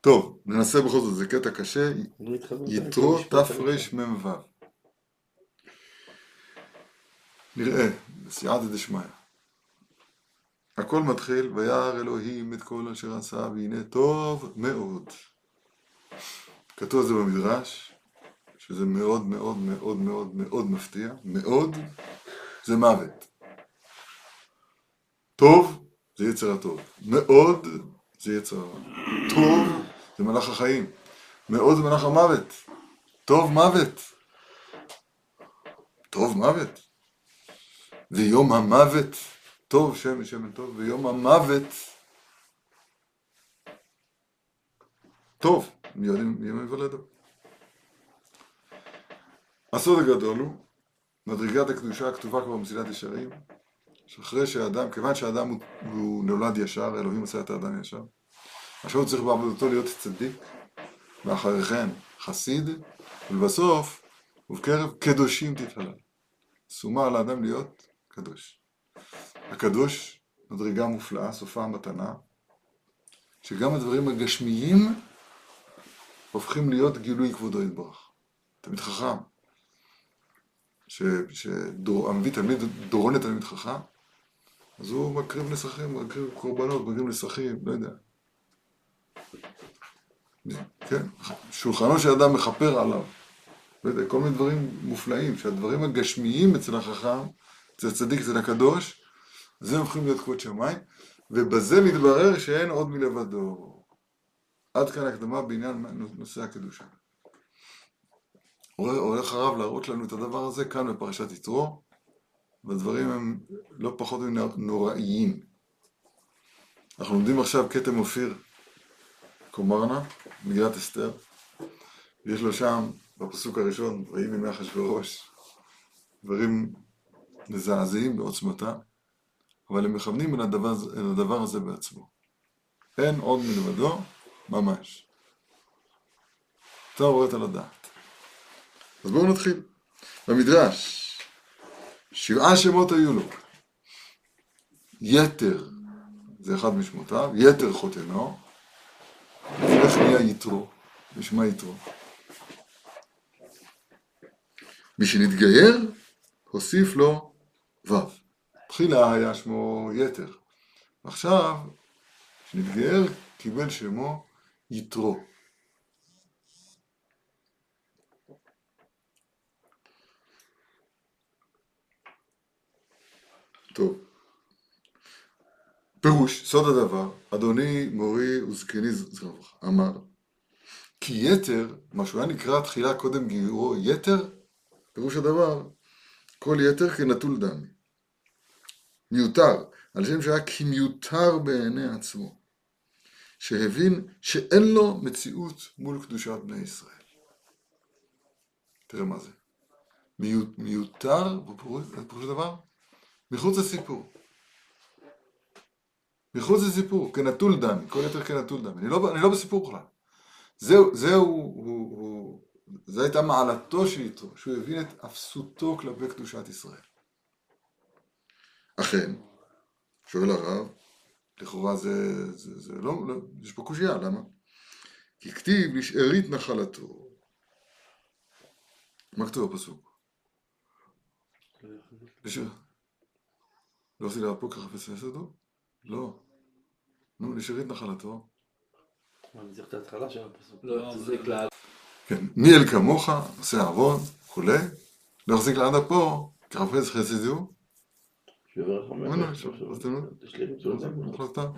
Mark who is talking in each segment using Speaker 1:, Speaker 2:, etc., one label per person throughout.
Speaker 1: טוב, ננסה בכל זאת, זה קטע קשה.
Speaker 2: לא
Speaker 1: יתרו. תרמ"ו. נראה, בסייעתא דשמיא. הכל מתחיל, וירא אלוהים את כל אשר עשה, והנה טוב מאוד. כתוב על זה במדרש, שזה מאוד מאוד מאוד מאוד מאוד מפתיע, מאוד זה מוות. טוב זה יצר הטוב, מאוד זה יצר הרע. טוב זה מלאך החיים, מאוד זה מלאך המוות. טוב מוות. טוב מוות. ויום המוות, טוב שם שמן טוב, ויום המוות טוב, מיום מיום היוולדו. הסוד הגדול הוא, מדרגת הקדושה הכתובה כבר במסילת ישרים, שאחרי שהאדם, כיוון שהאדם הוא, הוא נולד ישר, אלוהים עשה את האדם ישר, עכשיו הוא צריך בעבודתו להיות צדיק, ואחרי כן חסיד, ולבסוף, ובקרב קדושים תתהלל. שומה על האדם להיות קדוש. הקדוש, מדרגה מופלאה, סופה המתנה, שגם הדברים הגשמיים הופכים להיות גילוי כבודו יתברך. תלמיד חכם, שהמביא תלמיד דורון לתלמיד חכם, אז הוא מקריב נסכים, מקריב קורבנות, מקריב נסכים, לא יודע. כן, שולחנו של אדם מכפר עליו. יודע, כל מיני דברים מופלאים, שהדברים הגשמיים אצל החכם, אצל הצדיק, אצל הקדוש, זה הופכים להיות כבוד שמיים, ובזה מתברר שאין עוד מלבדו. עד כאן הקדמה בעניין נושא הקדושה. הולך הרב להראות לנו את הדבר הזה כאן בפרשת יתרו, והדברים הם לא פחות מנוראיים. אנחנו לומדים עכשיו כתם אופיר קומרנה, מגילת אסתר, ויש לו שם, בפסוק הראשון, ויהי מימי אחשוורוש, דברים מזעזעים בעוצמתה, אבל הם מכוונים אל הדבר, אל הדבר הזה בעצמו. אין עוד מלבדו, ממש. אתה עוברת על הדעת. אז בואו נתחיל. במדרש, שבעה שמות היו לו. יתר, זה אחד משמותיו, יתר חותנו, איך נהיה יתרו, נשמע יתרו. מי שנתגייר, הוסיף לו ו'. תחילה היה שמו יתר. עכשיו, כשנתגייר, קיבל שמו יתרו. טוב. פירוש, סוד הדבר, אדוני מורי וזקני זכרו אמר, כי יתר, מה שהוא היה נקרא תחילה קודם גיורו יתר, פירוש הדבר, כל יתר כנטול דם. מיותר, על שם שהיה כמיותר בעיני עצמו, שהבין שאין לו מציאות מול קדושת בני ישראל. תראה מה זה. מיותר, פירוש הדבר, מחוץ לסיפור. מחוץ לסיפור, כנטול דם, כל יתר כנטול דם. אני לא, אני לא בסיפור בכלל. זהו, זהו, הוא, הוא, זו הייתה מעלתו של יתרו, שהוא הבין את אפסותו כלפי קדושת ישראל. אכן, שואל הרב, לכאורה זה, זה, זה לא, לא, יש פה קושייה, למה? כי כתיב לשארית נחלתו. מה כתוב בפסוק? לא עשיתי לה פה ככה בסדר? לא. נו, לשארית נחלתו.
Speaker 2: אני צריך את ההתחלה של הפסוק.
Speaker 3: לא, כלל.
Speaker 1: כן, מי אל כמוך, עושה עוון, וכולי. לא יחזיק לעד אפו, כחפץ חסד הוא.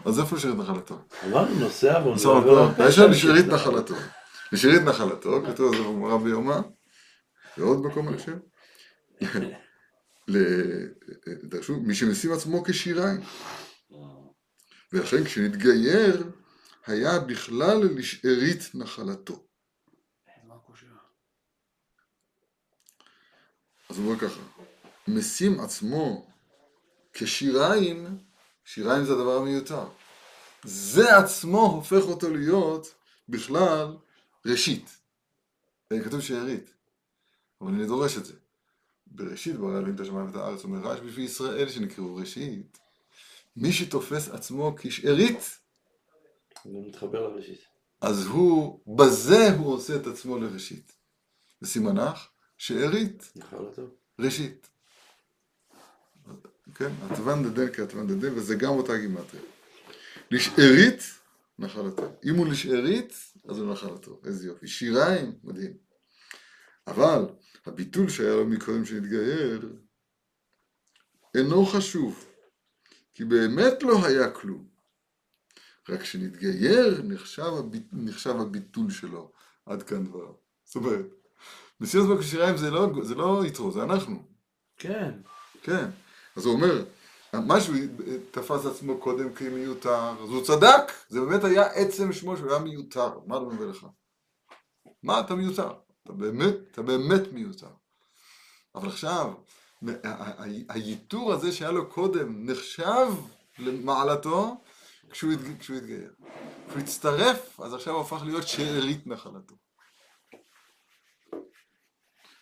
Speaker 1: אז איפה לשארית נחלתו?
Speaker 2: אמרנו נושא עוון,
Speaker 1: יש שם לשארית נחלתו. לשארית נחלתו, כתוב על זה בגמרא ביומא, ועוד מקום אני חושב. דרשו, מי שמשים עצמו כשיריים. ולכן כשנתגייר, היה בכלל לשארית נחלתו. אז הוא אומר ככה, משים עצמו כשיריים, שיריים זה הדבר המיותר. זה עצמו הופך אותו להיות בכלל ראשית. כתוב שארית, אבל אני דורש את זה. בראשית ברא אלוהים את השמיים ואת הארץ, אומר רעש בפי ישראל שנקראו ראשית. מי שתופס עצמו כשארית,
Speaker 2: אני מתחבר לראשית.
Speaker 1: אז הוא, בזה הוא עושה את עצמו לראשית. וסימנך שארית
Speaker 2: נחלתו.
Speaker 1: ראשית. כן? עטבן דדן כעטבן דדן, וזה גם אותה גימטריה. לשארית, נחלתו. אם הוא לשארית, אז הוא נחלתו. איזה יופי. שיריים, מדהים. אבל הביטול שהיה לו מקודם שנתגייר, אינו חשוב, כי באמת לא היה כלום. רק כשנתגייר נחשב, הביט... נחשב הביטול שלו. עד כאן דבריו. זאת אומרת, מסירת בקש שיריים זה לא, זה לא יתרו, זה אנחנו.
Speaker 2: כן.
Speaker 1: כן. אז הוא אומר, משהו תפס עצמו קודם כמיותר, אז הוא צדק, זה באמת היה עצם שמו שהוא היה מיותר, מה אתה מביא לך? מה אתה מיותר? אתה באמת, אתה באמת מיותר. אבל עכשיו, הייתור הזה שהיה לו קודם נחשב למעלתו כשהוא, התג... כשהוא התגייר. כשהוא הצטרף, אז עכשיו הוא הפך להיות שארית נחלתו.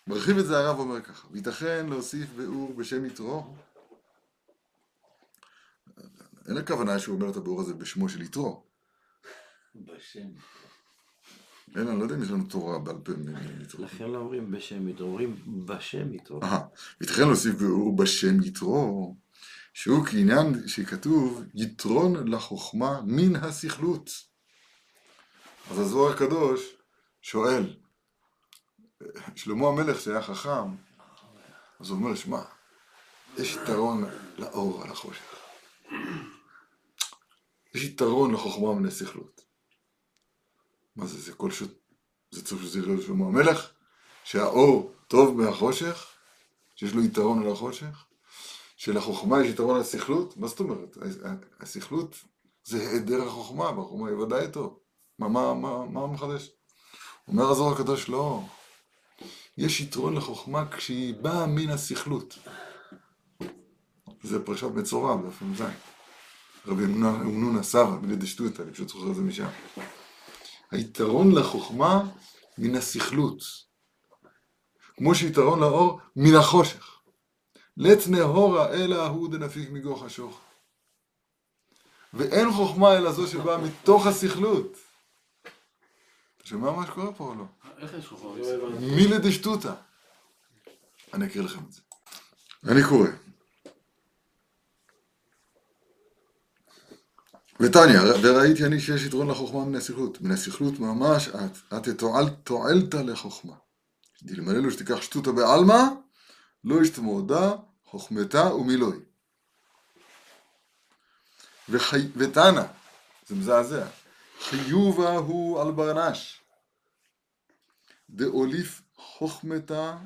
Speaker 1: מרחיב את זה הרב אומר ככה, וייתכן להוסיף ביאור בשם יתרו. אין הכוונה שהוא אומר את הביאור הזה בשמו של יתרו.
Speaker 2: בשם.
Speaker 1: אין, אני לא יודע אם יש לנו תורה בעל פה מיתרו.
Speaker 2: לכן לא אומרים בשם יתרו, אומרים בשם יתרו.
Speaker 1: אהה, וייתכן להוסיף ביאור בשם יתרו, שהוא כעניין שכתוב יתרון לחוכמה מן הסכלות. אז הזוהר הקדוש שואל, שלמה המלך שהיה חכם, אז הוא אומר, שמע, יש יתרון לאור על החושך. יש יתרון לחוכמה מן הסכלות. מה זה, זה כל ש... זה צריך שזה יראה לשלמה המלך? שהאור טוב מהחושך? שיש לו יתרון על החושך? שלחוכמה יש יתרון על הסכלות? מה זאת אומרת? הסכלות זה היעדר החוכמה, והחוכמה היא ודאי טוב. מה, מה, מה, מה מחדש? אומר הזוהר הקדוש, לא. יש יתרון לחוכמה כשהיא באה מן הסכלות. זה פרשת מצורע, דף מ"ז. רבי אמנון סבא, מלידשטותא, אני פשוט זוכר את זה משם. היתרון לחוכמה מן הסכלות. כמו שיתרון לאור מן החושך. לית נהורה אלא הוא דנפיק מגו חשוך. ואין חוכמה אלא זו שבאה מתוך הסכלות. אתה שומע מה שקורה פה או לא?
Speaker 3: איך יש חוכמה?
Speaker 1: דשטותא. אני אקריא לכם את זה. אני קורא. ותניא, וראיתי אני שיש יתרון לחוכמה מן הסכלות. מן הסכלות ממש את, את תועל, תועלת לחוכמה. דלמללו שתיקח שטותא בעלמא, לא ישתמודה חוכמתה ומילוי. וחי... ותנא, זה מזעזע, חיובה הוא על ברנש. דאוליף חוכמתה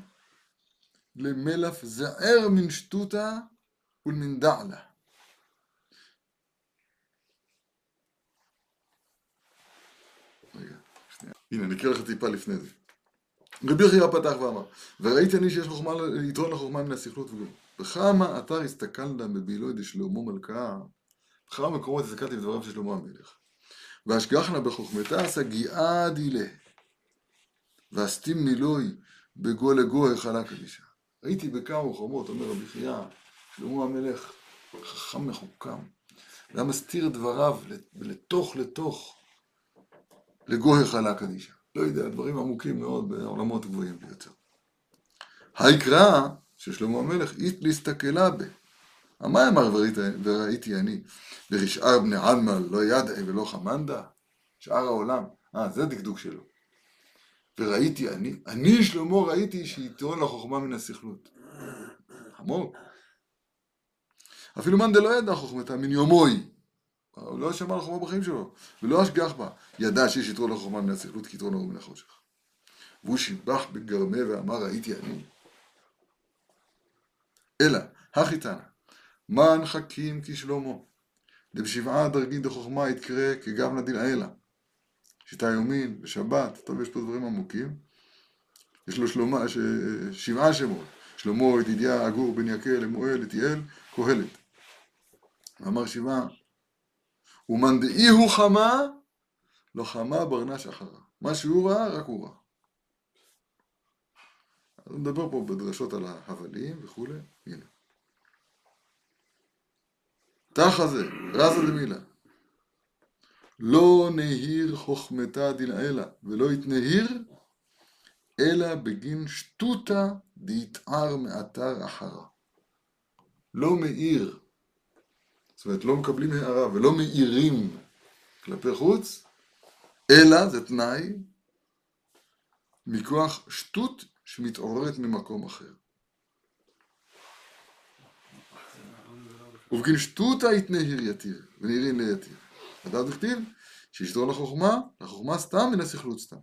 Speaker 1: למלף זער מן שטותא ולמן דעלה. רגע, שנייה. הנה, אני אקריא לך טיפה לפני זה. רבי חייא פתח ואמר, וראיתי אני שיש חוכמה, יתרון לחוכמה מן הסכלות וגום. בכמה אתר הסתכלת בבילוי דשלמה מלכה, בכמה מקומות הסתכלתי בדבריו של שלמה המלך. והשגחנה בחוכמתה עשה גיאה דילה. ואסתים מילוי בגו לגו החלה קדישה. ראיתי בכמה מקומות, אומר רבי חייא, שלמה המלך חכם מחוכם. היה מסתיר דבריו לתוך לתוך לגו החלה קדישה. לא יודע, דברים עמוקים מאוד בעולמות גבוהים ביותר. היקרא ששלמה המלך אית להסתכלה ב. מה אמר וראיתי, אני? ורשעה בני עלמא לא ידעי ולא חמנדה? שאר העולם. אה, זה דקדוק שלו. וראיתי אני, אני שלמה ראיתי שיתרון לחוכמה מן הסכלות. עמוק. אפילו מאן דלא ידע חוכמתה מן יומוי. הוא לא שמע על חוכמה בחיים שלו, ולא אשגח בה. ידע שיש יתרון לחוכמה מן הסכלות, כי יתרון מן החושך. והוא שיבח בגרמה ואמר ראיתי אני. אלא, הכי תנא, מן חכים כשלמה, דבשבעה דרגין דחוכמה יתקרא כגב נדין האלה. שיטה יומין ושבת, טוב, יש פה דברים עמוקים. יש לו שלמה, ש... שבעה שמות, שלמה, ידידיה, אגור, בן יקל, אמואל, אתיאל, קהלת. אמר שבעה, ומאן דאי הוא חמה, לא חמה ברנש אחרה. מה שהוא ראה, רק הוא ראה. אז נדבר פה בדרשות על ההבלים וכולי, הנה. תחה זה, רזה דמילה. לא נהיר חוכמתה דלעילה, ולא יתנהיר, אלא בגין שטותא דיתער מאתר אחרה. לא מאיר, זאת אומרת לא מקבלים הערה ולא מאירים כלפי חוץ, אלא, זה תנאי, מכוח שטות שמתעוררת ממקום אחר. ובגין שטותא יתנהיר יתיר, ונהירין ליתיר. הדעת דכתיב, שישתור לחוכמה, לחוכמה סתם מן הסכלות סתם.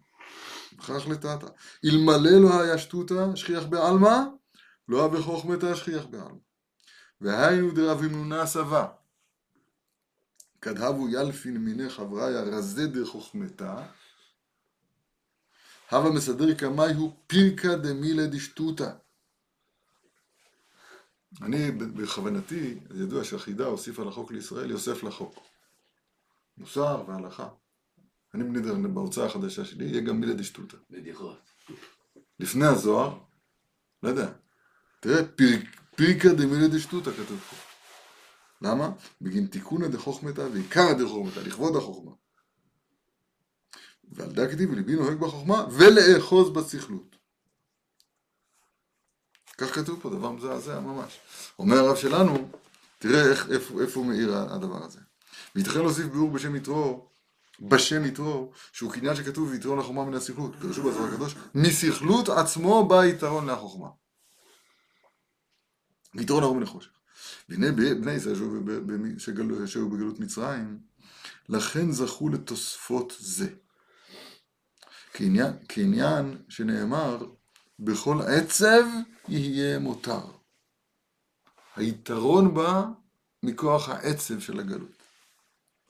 Speaker 1: בכך לטאטא. אלמלא לא היה שטותא שכיח בעלמא, לא היה בחוכמתא שכיח בעלמא. והיינו דרבימנונה סבה. כדהבו ילפין מיני חבריה רזה דחוכמתה, הווה מסדר כמאי הוא פירקא דמילה דשטותא. אני, בכוונתי, ידוע שהחידה הוסיפה לחוק לישראל, יוסף לחוק. מוסר והלכה. אני בנדר, בהוצאה החדשה שלי, יהיה גם מילה דשטותא.
Speaker 2: בדיחות.
Speaker 1: לפני הזוהר, לא יודע, תראה, פירק, פירקא דמילה דשטותא כתוב פה. למה? בגין תיקונא דחוכמתא ועיקרא דחוכמתא, לכבוד החוכמה. ועל דא כתיב וליבי נוהג בחוכמה ולאחוז בסכלות. כך כתוב פה, דבר מזעזע ממש. אומר הרב שלנו, תראה איך, איפה, איפה מאיר הדבר הזה. וייתכן להוסיף ביאור בשם יתרו, בשם יתרו, שהוא קניין שכתוב ויתרון לחוכמה מן הסכלות, פירשו בזוהר הקדוש, מסכלות עצמו בא יתרון לחוכמה. ויתרון הרוב מן החושך. והנה בני ישראל שהיו בגלות מצרים, לכן זכו לתוספות זה. כעניין, כעניין שנאמר, בכל עצב יהיה מותר. היתרון בא מכוח העצב של הגלות.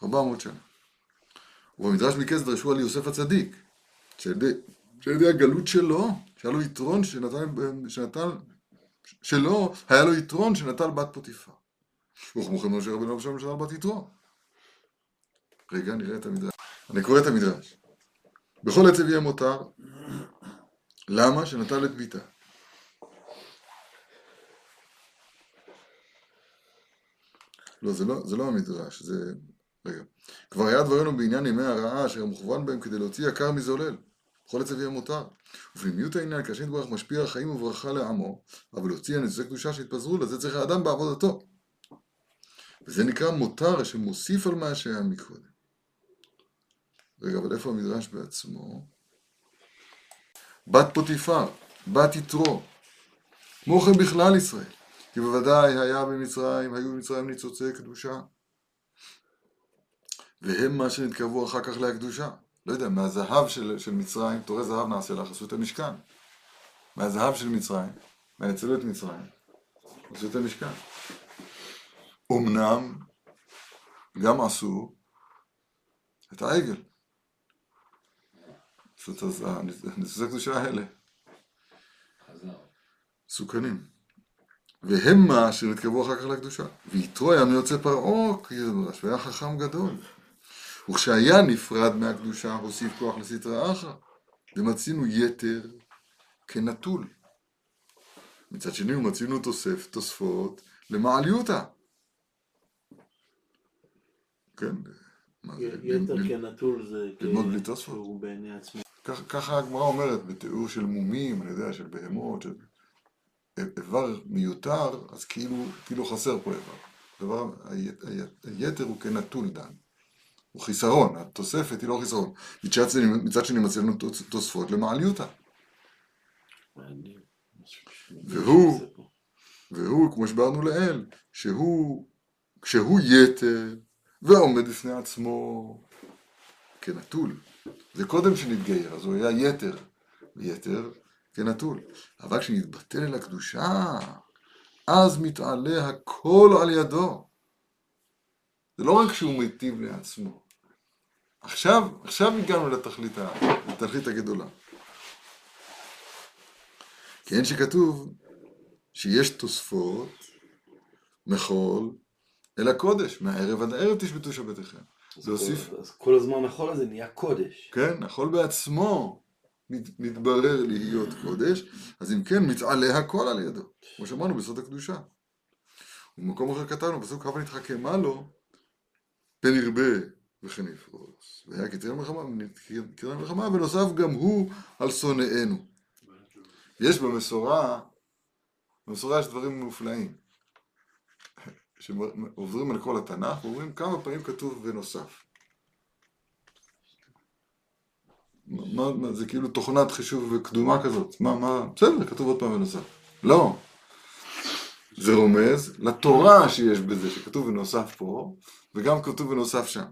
Speaker 1: 400 שנה. ובמדרש מקץ דרשו על יוסף הצדיק, שעל ידי הגלות שלו, שהיה לו יתרון שנתן, שנתן שלו, היה לו יתרון שנטל בת פוטיפר. וכמוכם משה רבינו בשם שנטל בת יתרו. רגע, נראה את המדרש. אני קורא את המדרש. בכל עצב יהיה מותר. למה? שנטל את ביתה. לא, זה לא, זה לא המדרש, זה... רגע. כבר היה דברינו בעניין ימי הרעה אשר מוכוון בהם כדי להוציא יקר מזולל. בכל עצב יהיה מותר. ופנימיות העניין, כאשר יתברך משפיע חיים וברכה לעמו, אבל להוציא הנזקי קדושה שהתפזרו לזה צריך האדם בעבודתו. וזה נקרא מותר שמוסיף על מה שהיה מקודם. רגע, אבל איפה המדרש בעצמו? בת פוטיפר, בת יתרו, כמו כן בכלל ישראל, כי בוודאי היה במצרים, היו במצרים ניצוצי קדושה, והם מה שנתקרבו אחר כך להקדושה. לא יודע, מהזהב של, של מצרים, תורי זהב נעשה לך, עשו את המשכן. מהזהב של מצרים, מהנצלות מצרים, עשו את המשכן. אמנם גם עשו את העגל. זאת הנצחי הקדושה האלה. מסוכנים. והם מה שנתקרבו אחר כך לקדושה. ויתרו היה מיוצא פרעה, כי זה מדרש, והיה חכם גדול. וכשהיה נפרד מהקדושה, הוסיף כוח לסטרא אחרא, ומצינו יתר כנטול. מצד שני, ומצינו תוסף, תוספות למעליותא. כן?
Speaker 2: יתר כנטול זה
Speaker 1: ללמוד בלי תוספות.
Speaker 2: שהוא בעיני עצמו.
Speaker 1: ככה הגמרא אומרת, בתיאור של מומים, אני יודע, של בהמות, של איבר מיותר, אז כאילו, כאילו חסר פה איבר. דבר, היתר הוא כנטול דן. הוא חיסרון, התוספת היא לא חיסרון. מצד שני, מצד שני מציע לנו תוספות למעליותא. והוא, והוא, כמו שברנו לעיל, שהוא, כשהוא יתר, ועומד בפני עצמו כנטול. זה קודם שנתגייר, אז הוא היה יתר, יתר כנטול. אבל כשנתבטל אל הקדושה, אז מתעלה הכל על ידו. זה לא רק שהוא מיטיב לעצמו. עכשיו, עכשיו הגענו לתכלית, לתכלית הגדולה. כן שכתוב שיש תוספות מחול אל הקודש, מהערב עד הערב תשבתו שבתיכם. זה הוסיף...
Speaker 2: אז כל הזמן החול הזה נהיה קודש.
Speaker 1: כן, החול בעצמו מת, מתברר להיות קודש, אז אם כן, מתעלה הכל על ידו, כמו שאמרנו בסוד הקדושה. ובמקום אחר כתבנו, פסוק הבה נתחכמה לו, פן ירבה וכן יפרוס. והיה כתרי מלחמה, ונוסף גם הוא על שונאינו. יש במסורה, במסורה יש דברים מופלאים. שעוברים על כל התנ"ך, ואומרים כמה פעמים כתוב ונוסף. מה, מה, זה כאילו תוכנת חישוב קדומה כזאת. מה, מה, בסדר, כתוב עוד פעם ונוסף. לא. זה רומז לתורה שיש בזה, שכתוב ונוסף פה, וגם כתוב ונוסף שם.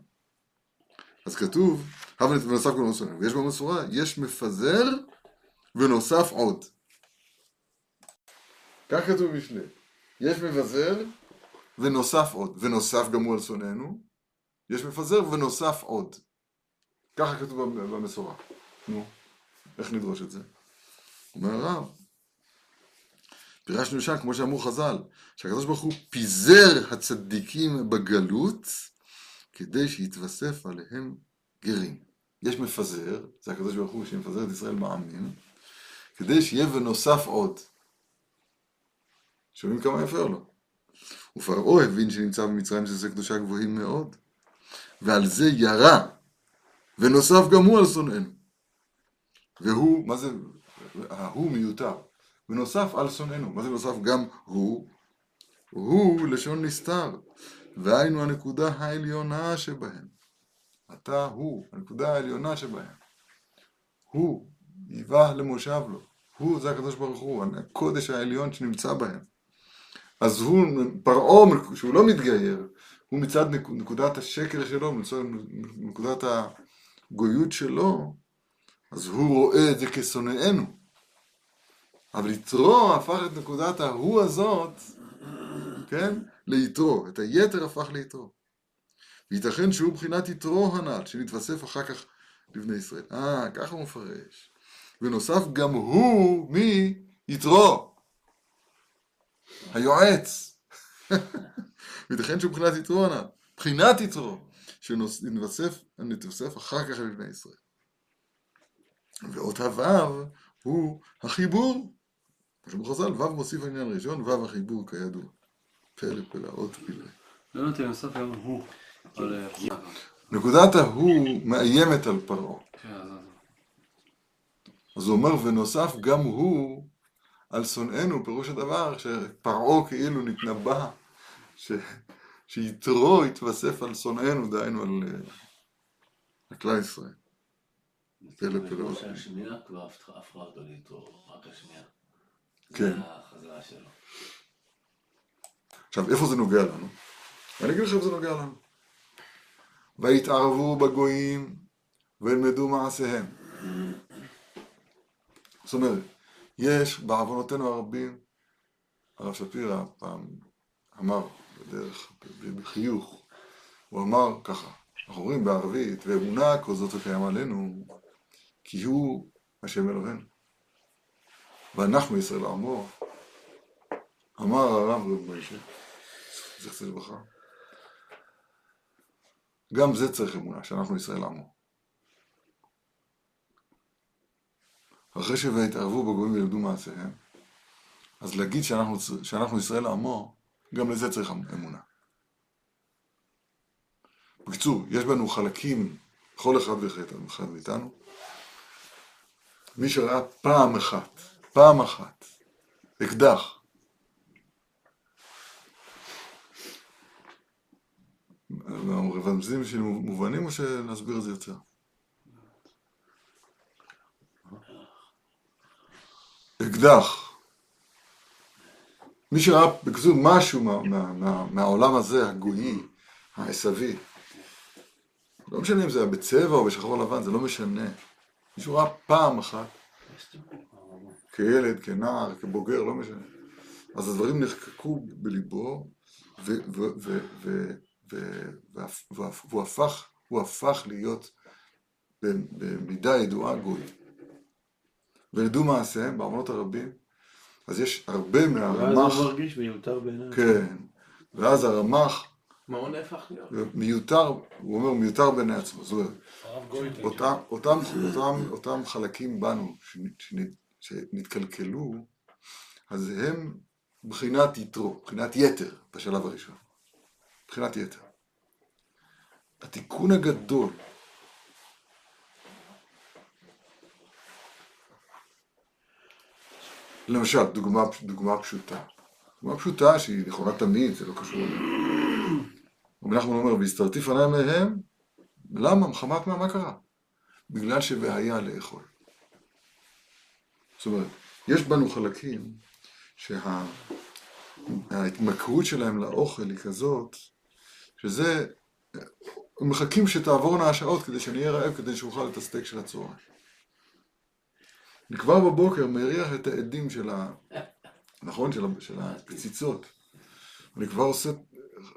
Speaker 1: אז כתוב, הווה ונוסף כל נוסף, ויש במסורה, יש מפזר ונוסף עוד. כך כתוב משנה. יש מבזר ונוסף עוד, ונוסף גם הוא על שונאינו, יש מפזר ונוסף עוד. ככה כתוב במסורה. נו, איך נדרוש את זה? אומר הרב, פירשנו שם, כמו שאמרו חז"ל, שהקדוש ברוך הוא פיזר הצדיקים בגלות כדי שיתווסף עליהם גרים. יש מפזר, זה הקדוש ברוך הוא שמפזר את ישראל בעמים, כדי שיהיה ונוסף עוד. שומעים כמה יפה לו. ופרעה הבין שנמצא במצרים שזה קדושה גבוהים מאוד, ועל זה ירה, ונוסף גם הוא על שונאינו. והוא, מה זה, ההוא מיותר, ונוסף על שונאינו, מה זה נוסף גם הוא? הוא לשון נסתר, והיינו הנקודה העליונה שבהם. אתה הוא, הנקודה העליונה שבהם. הוא, היווה למושב לו. הוא זה הקדוש ברוך הוא, הקודש העליון שנמצא בהם. אז הוא, פרעה, שהוא לא מתגייר, הוא מצד נקודת השקר שלו, מצד נקודת הגויות שלו, אז הוא רואה את זה כשונאינו. אבל יתרו הפך את נקודת ההוא הזאת, כן, ליתרו. את היתר הפך ליתרו. וייתכן שהוא מבחינת יתרו הנ"ל, שנתווסף אחר כך לבני ישראל. אה, ככה הוא מפרש. ונוסף גם הוא מיתרו. היועץ. וייתכן שהוא מבחינת יתרו הנ"ל. מבחינת יתרו. שנתווסף אחר כך לבני ישראל. ואות הוו הוא החיבור. שאומר חז"ל, וו מוסיף עניין ראשון, וו החיבור כידוע. פלא פלא, אות פלא.
Speaker 3: לא נותן לסוף גם הוא.
Speaker 1: נקודת ההוא מאיימת על פרעה.
Speaker 3: כן,
Speaker 1: אז הוא אומר, ונוסף גם הוא על שונאינו, פירוש הדבר שפרעה כאילו נתנבא, ש... שיתרו יתווסף על שונאינו, דהיינו על, על כלל ישראל. פלא פלא. כן.
Speaker 2: זה החזרה שלו.
Speaker 1: עכשיו, איפה זה נוגע לנו? אני אגיד לך איפה זה נוגע לנו. ויתערבו בגויים וילמדו מעשיהם. זאת אומרת, יש בעוונותינו הרבים, הרב שפירא פעם אמר בדרך, בחיוך, הוא אמר ככה, אנחנו אומרים בערבית, ואמונה כל זאת וקיים עלינו, כי הוא השם אלוהינו. ואנחנו ישראל עמו, אמר הרב רב מוישה, זכר לברכה, גם זה צריך אמונה, שאנחנו ישראל עמו. אחרי שהתערבו בגויים וילמדו מעשיהם, אז להגיד שאנחנו, שאנחנו ישראל עמו, גם לזה צריך אמונה. בקיצור, יש בנו חלקים, כל אחד ואחד מאיתנו. מי שראה פעם אחת, פעם אחת, אקדח, רמזים של מובנים או שנסביר את זה יותר? אקדח. מי שראה בקיצור משהו מה, מה, מה, מהעולם הזה, הגויי, העשוי, לא משנה אם זה היה בצבע או בשחור לבן, זה לא משנה. מישהו ראה פעם אחת, כילד, כנער, כבוגר, לא משנה. אז הדברים נחקקו בליבו, ו, ו, ו, ו, והוא הפך, הוא הפך להיות במידה ידועה גוי. וידעו מעשיהם בארמונות הרבים, אז יש הרבה מהרמ"ח...
Speaker 2: ואז הוא מרגיש מיותר בעיניו.
Speaker 1: כן, ואז הרמ"ח
Speaker 2: מה הוא נהפך להיות?
Speaker 1: מיותר, הוא אומר מיותר בעיני עצמו, זאת אומרת. אותם, אותם, אותם, אותם חלקים בנו שנתקלקלו, אז הם בחינת יתרו, בחינת יתר בשלב הראשון, בחינת יתר. התיקון הגדול למשל, דוגמה, דוגמה פשוטה. דוגמה פשוטה שהיא נכונה תמיד, זה לא קשור אלינו. רבי נחמן אומר, והסתרתי פניי מהם, למה? מחמת מה? מה קרה? בגלל שבעיה לאכול. זאת אומרת, יש בנו חלקים שההתמכרות שלהם לאוכל היא כזאת, שזה, מחכים שתעבורנה השעות כדי שאני אהיה רעב, כדי שאוכל את הסטייק של הצהריים. אני כבר בבוקר מריח את העדים של ה... נכון? של. של הקציצות. אני כבר עושה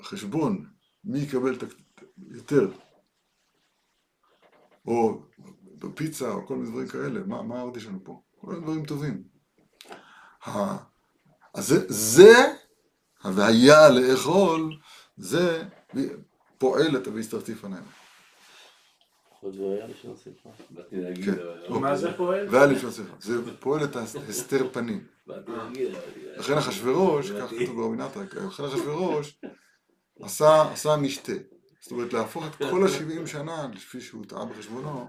Speaker 1: חשבון מי יקבל ה... יותר. או בפיצה, או כל מיני דברים כאלה. מה, מה עוד יש לנו פה? כל מיני דברים טובים. אז זה, זה, והיה לאכול, זה פועל את פניהם.
Speaker 2: עוד לא
Speaker 1: כן.
Speaker 2: לא.
Speaker 3: מה זה פועל?
Speaker 1: והיה לפני סליחה. זה פועל את הסתר פנים.
Speaker 2: אבל...
Speaker 1: לכן אחשוורוש, כך כתוב באומינטה, לכן אחשוורוש עשה, משתה. זאת אומרת, להפוך את כל השבעים שנה, לפי שהוא טעה בחשבונו,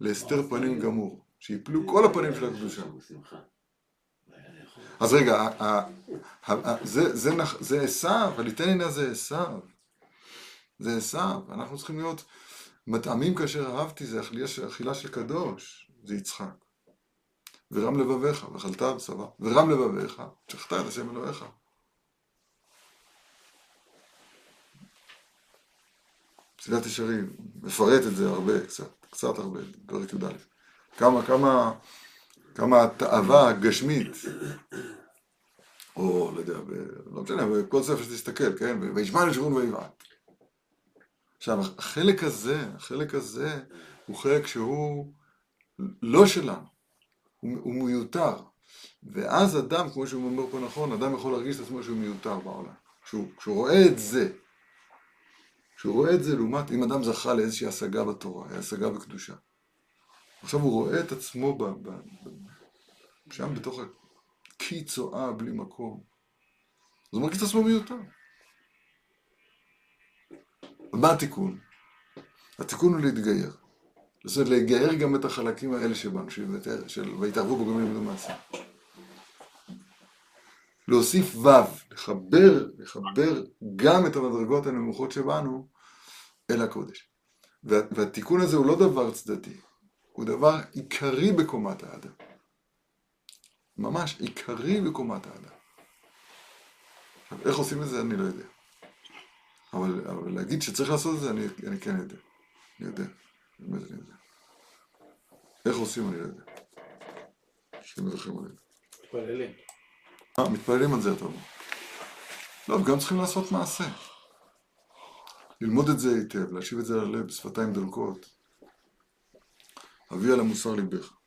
Speaker 1: להסתר פנים גמור. שיפלו כל הפנים של הקדושה. אז רגע, זה- עשיו, הליתן הנה זה עשיו. זה עשיו, אנחנו צריכים להיות מטעמים כאשר אהבתי, זה אכילה של- קדוש, זה יצחק. ורם לבביך, ואכלת בשרה, ורם לבביך, שחטא את השם אלוהיך. פסילת ישרים, מפרט את זה הרבה, קצת, קצת הרבה, פרק י"א. כמה, כמה, כמה התאווה הגשמית, או לא יודע, לא משנה, בכל ספר שתסתכל, כן, וישמע לשרון ויבעט. עכשיו, החלק הזה, החלק הזה, הוא חלק שהוא לא שלנו, הוא, הוא מיותר. ואז אדם, כמו שהוא אומר פה נכון, אדם יכול להרגיש את עצמו שהוא מיותר בעולם. כשהוא, כשהוא רואה את זה, כשהוא רואה את זה לעומת אם אדם זכה לאיזושהי השגה בתורה, השגה בקדושה. עכשיו הוא רואה את עצמו ב, ב, ב, שם בתוך הקי צואה בלי מקום. אז הוא מרגיש את עצמו מיותר. ומה התיקון? התיקון הוא להתגייר. זאת אומרת, לגייר גם את החלקים האלה שבנו, של, של ויתערבו בו גם לימדו מעשה. להוסיף ו', לחבר, לחבר גם את המדרגות הנמוכות שבנו אל הקודש. וה, והתיקון הזה הוא לא דבר צדדי, הוא דבר עיקרי בקומת האדם. ממש עיקרי בקומת האדם. עכשיו, איך עושים את זה אני לא יודע. אבל, אבל להגיד שצריך לעשות את זה, אני, אני כן יודע. אני יודע. באמת אני יודע. איך עושים אני לא יודע. השם ירחם עלינו.
Speaker 3: מתפללים.
Speaker 1: אה, מתפללים על זה אתה אומר. לא, וגם צריכים לעשות מעשה. ללמוד את זה היטב, להשיב את זה ללב בשפתיים דולקות. אבי על המוסר ליבך.